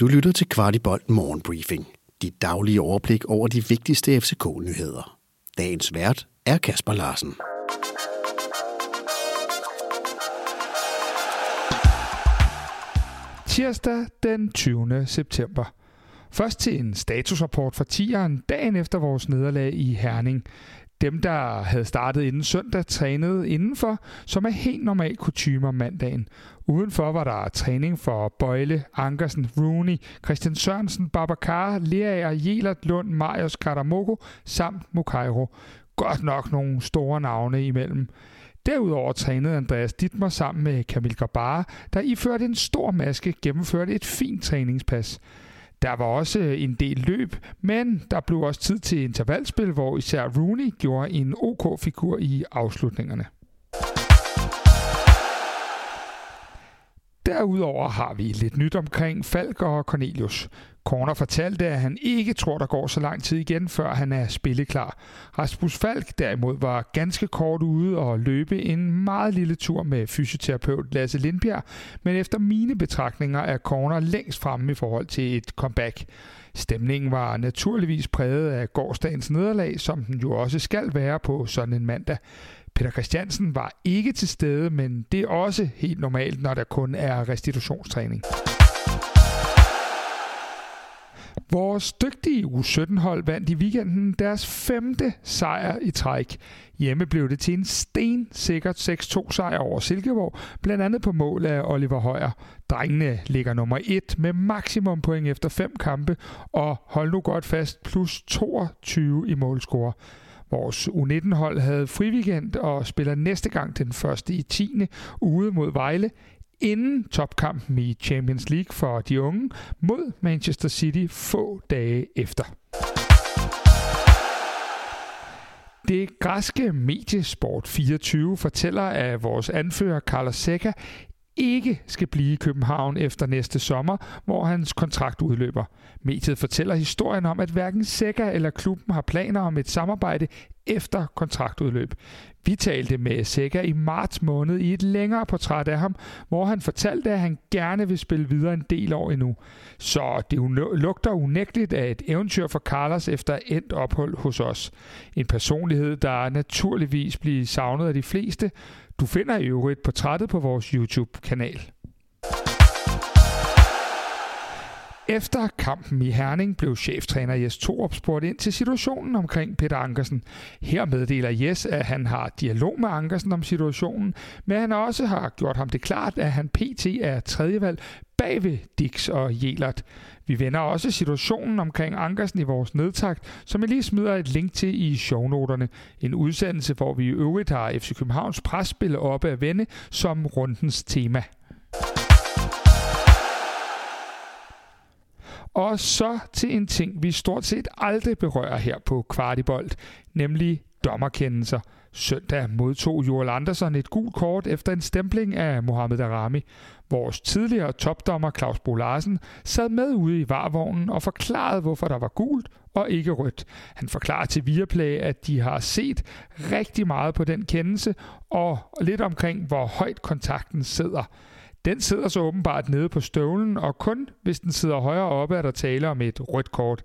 Du lytter til Kvartibolt Morgenbriefing. Dit daglige overblik over de vigtigste FCK-nyheder. Dagens vært er Kasper Larsen. Tirsdag den 20. september. Først til en statusrapport fra tieren dagen efter vores nederlag i Herning. Dem, der havde startet inden søndag, trænede indenfor, som er helt normal kutume om mandagen. Udenfor var der træning for Bøjle, Ankersen, Rooney, Christian Sørensen, Babacar, Leaer, Jelert, Lund, Marius, Karamoko samt Mukairo. Godt nok nogle store navne imellem. Derudover trænede Andreas Dittmer sammen med Kamil Gabara, der iførte en stor maske gennemførte et fint træningspas. Der var også øh, en del løb, men der blev også tid til intervalspil, hvor især Rooney gjorde en OK-figur i afslutningerne. Derudover har vi lidt nyt omkring Falk og Cornelius. Corner fortalte, at han ikke tror, der går så lang tid igen, før han er spilleklar. Rasmus Falk derimod var ganske kort ude og løbe en meget lille tur med fysioterapeut Lasse Lindbjerg, men efter mine betragtninger er Corner længst fremme i forhold til et comeback. Stemningen var naturligvis præget af gårdsdagens nederlag, som den jo også skal være på sådan en mandag. Peter Christiansen var ikke til stede, men det er også helt normalt, når der kun er restitutionstræning. Vores dygtige U17-hold vandt i weekenden deres femte sejr i træk. Hjemme blev det til en stensikkert 6-2 sejr over Silkeborg, blandt andet på mål af Oliver Højer. Drengene ligger nummer 1 med maksimum point efter fem kampe, og hold nu godt fast, plus 22 i målscore. Vores U19-hold havde friweekend og spiller næste gang den første i 10. ude mod Vejle inden topkampen i Champions League for de unge mod Manchester City få dage efter. Det græske mediesport 24 fortæller, at vores anfører Carlos Seca ikke skal blive i København efter næste sommer, hvor hans kontrakt udløber. Mediet fortæller historien om, at hverken Seca eller klubben har planer om et samarbejde efter kontraktudløb. Vi talte med Seca i marts måned i et længere portræt af ham, hvor han fortalte, at han gerne vil spille videre en del år endnu. Så det lugter unægteligt af et eventyr for Carlos efter endt ophold hos os. En personlighed, der naturligvis bliver savnet af de fleste. Du finder i øvrigt portrættet på vores YouTube-kanal. Efter kampen i Herning blev cheftræner Jes Torup spurgt ind til situationen omkring Peter Ankersen. Her meddeler Jes, at han har dialog med Ankersen om situationen, men han også har gjort ham det klart, at han pt. er tredjevalg bag ved Dix og Jelert. Vi vender også situationen omkring Ankersen i vores nedtakt, som jeg lige smider et link til i shownoterne. En udsendelse, hvor vi i øvrigt har FC Københavns presspil oppe at vende som rundens tema. Og så til en ting, vi stort set aldrig berører her på Kvartibolt, nemlig dommerkendelser. Søndag modtog Joel Andersen et gult kort efter en stempling af Mohamed Arami. Vores tidligere topdommer Claus Bo Larsen sad med ude i varvognen og forklarede, hvorfor der var gult og ikke rødt. Han forklarer til Viaplay, at de har set rigtig meget på den kendelse og lidt omkring, hvor højt kontakten sidder. Den sidder så åbenbart nede på støvlen, og kun hvis den sidder højere oppe, er der tale om et rødt kort.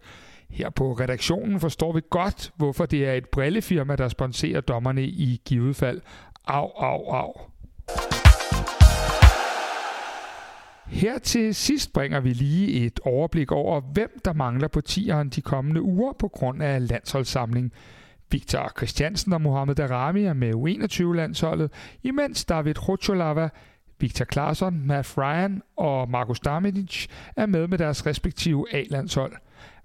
Her på redaktionen forstår vi godt, hvorfor det er et brillefirma, der sponserer dommerne i givet fald. Au, au, au. Her til sidst bringer vi lige et overblik over, hvem der mangler på tieren de kommende uger på grund af landsholdssamling. Victor Christiansen og Mohamed Darami er med U21-landsholdet, imens David Rocholava Victor Claesson, Matt Ryan og Markus Daminic er med med deres respektive A-landshold.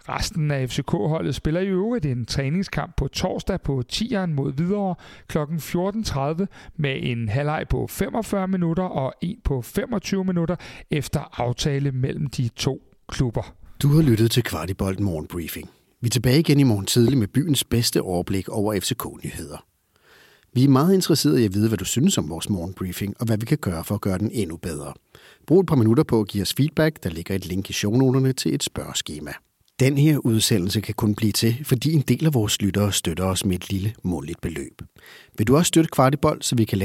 Resten af FCK-holdet spiller i øvrigt en træningskamp på torsdag på 10'eren mod Hvidovre kl. 14.30 med en halvleg på 45 minutter og en på 25 minutter efter aftale mellem de to klubber. Du har lyttet til Kvartibolt Morgenbriefing. Vi er tilbage igen i morgen tidlig med byens bedste overblik over FCK-nyheder. Vi er meget interesserede i at vide, hvad du synes om vores morgenbriefing, og hvad vi kan gøre for at gøre den endnu bedre. Brug et par minutter på at give os feedback. Der ligger et link i shownoterne til et spørgeskema. Den her udsendelse kan kun blive til, fordi en del af vores lyttere støtter os med et lille måligt beløb. Vil du også støtte Kvartibold, så vi kan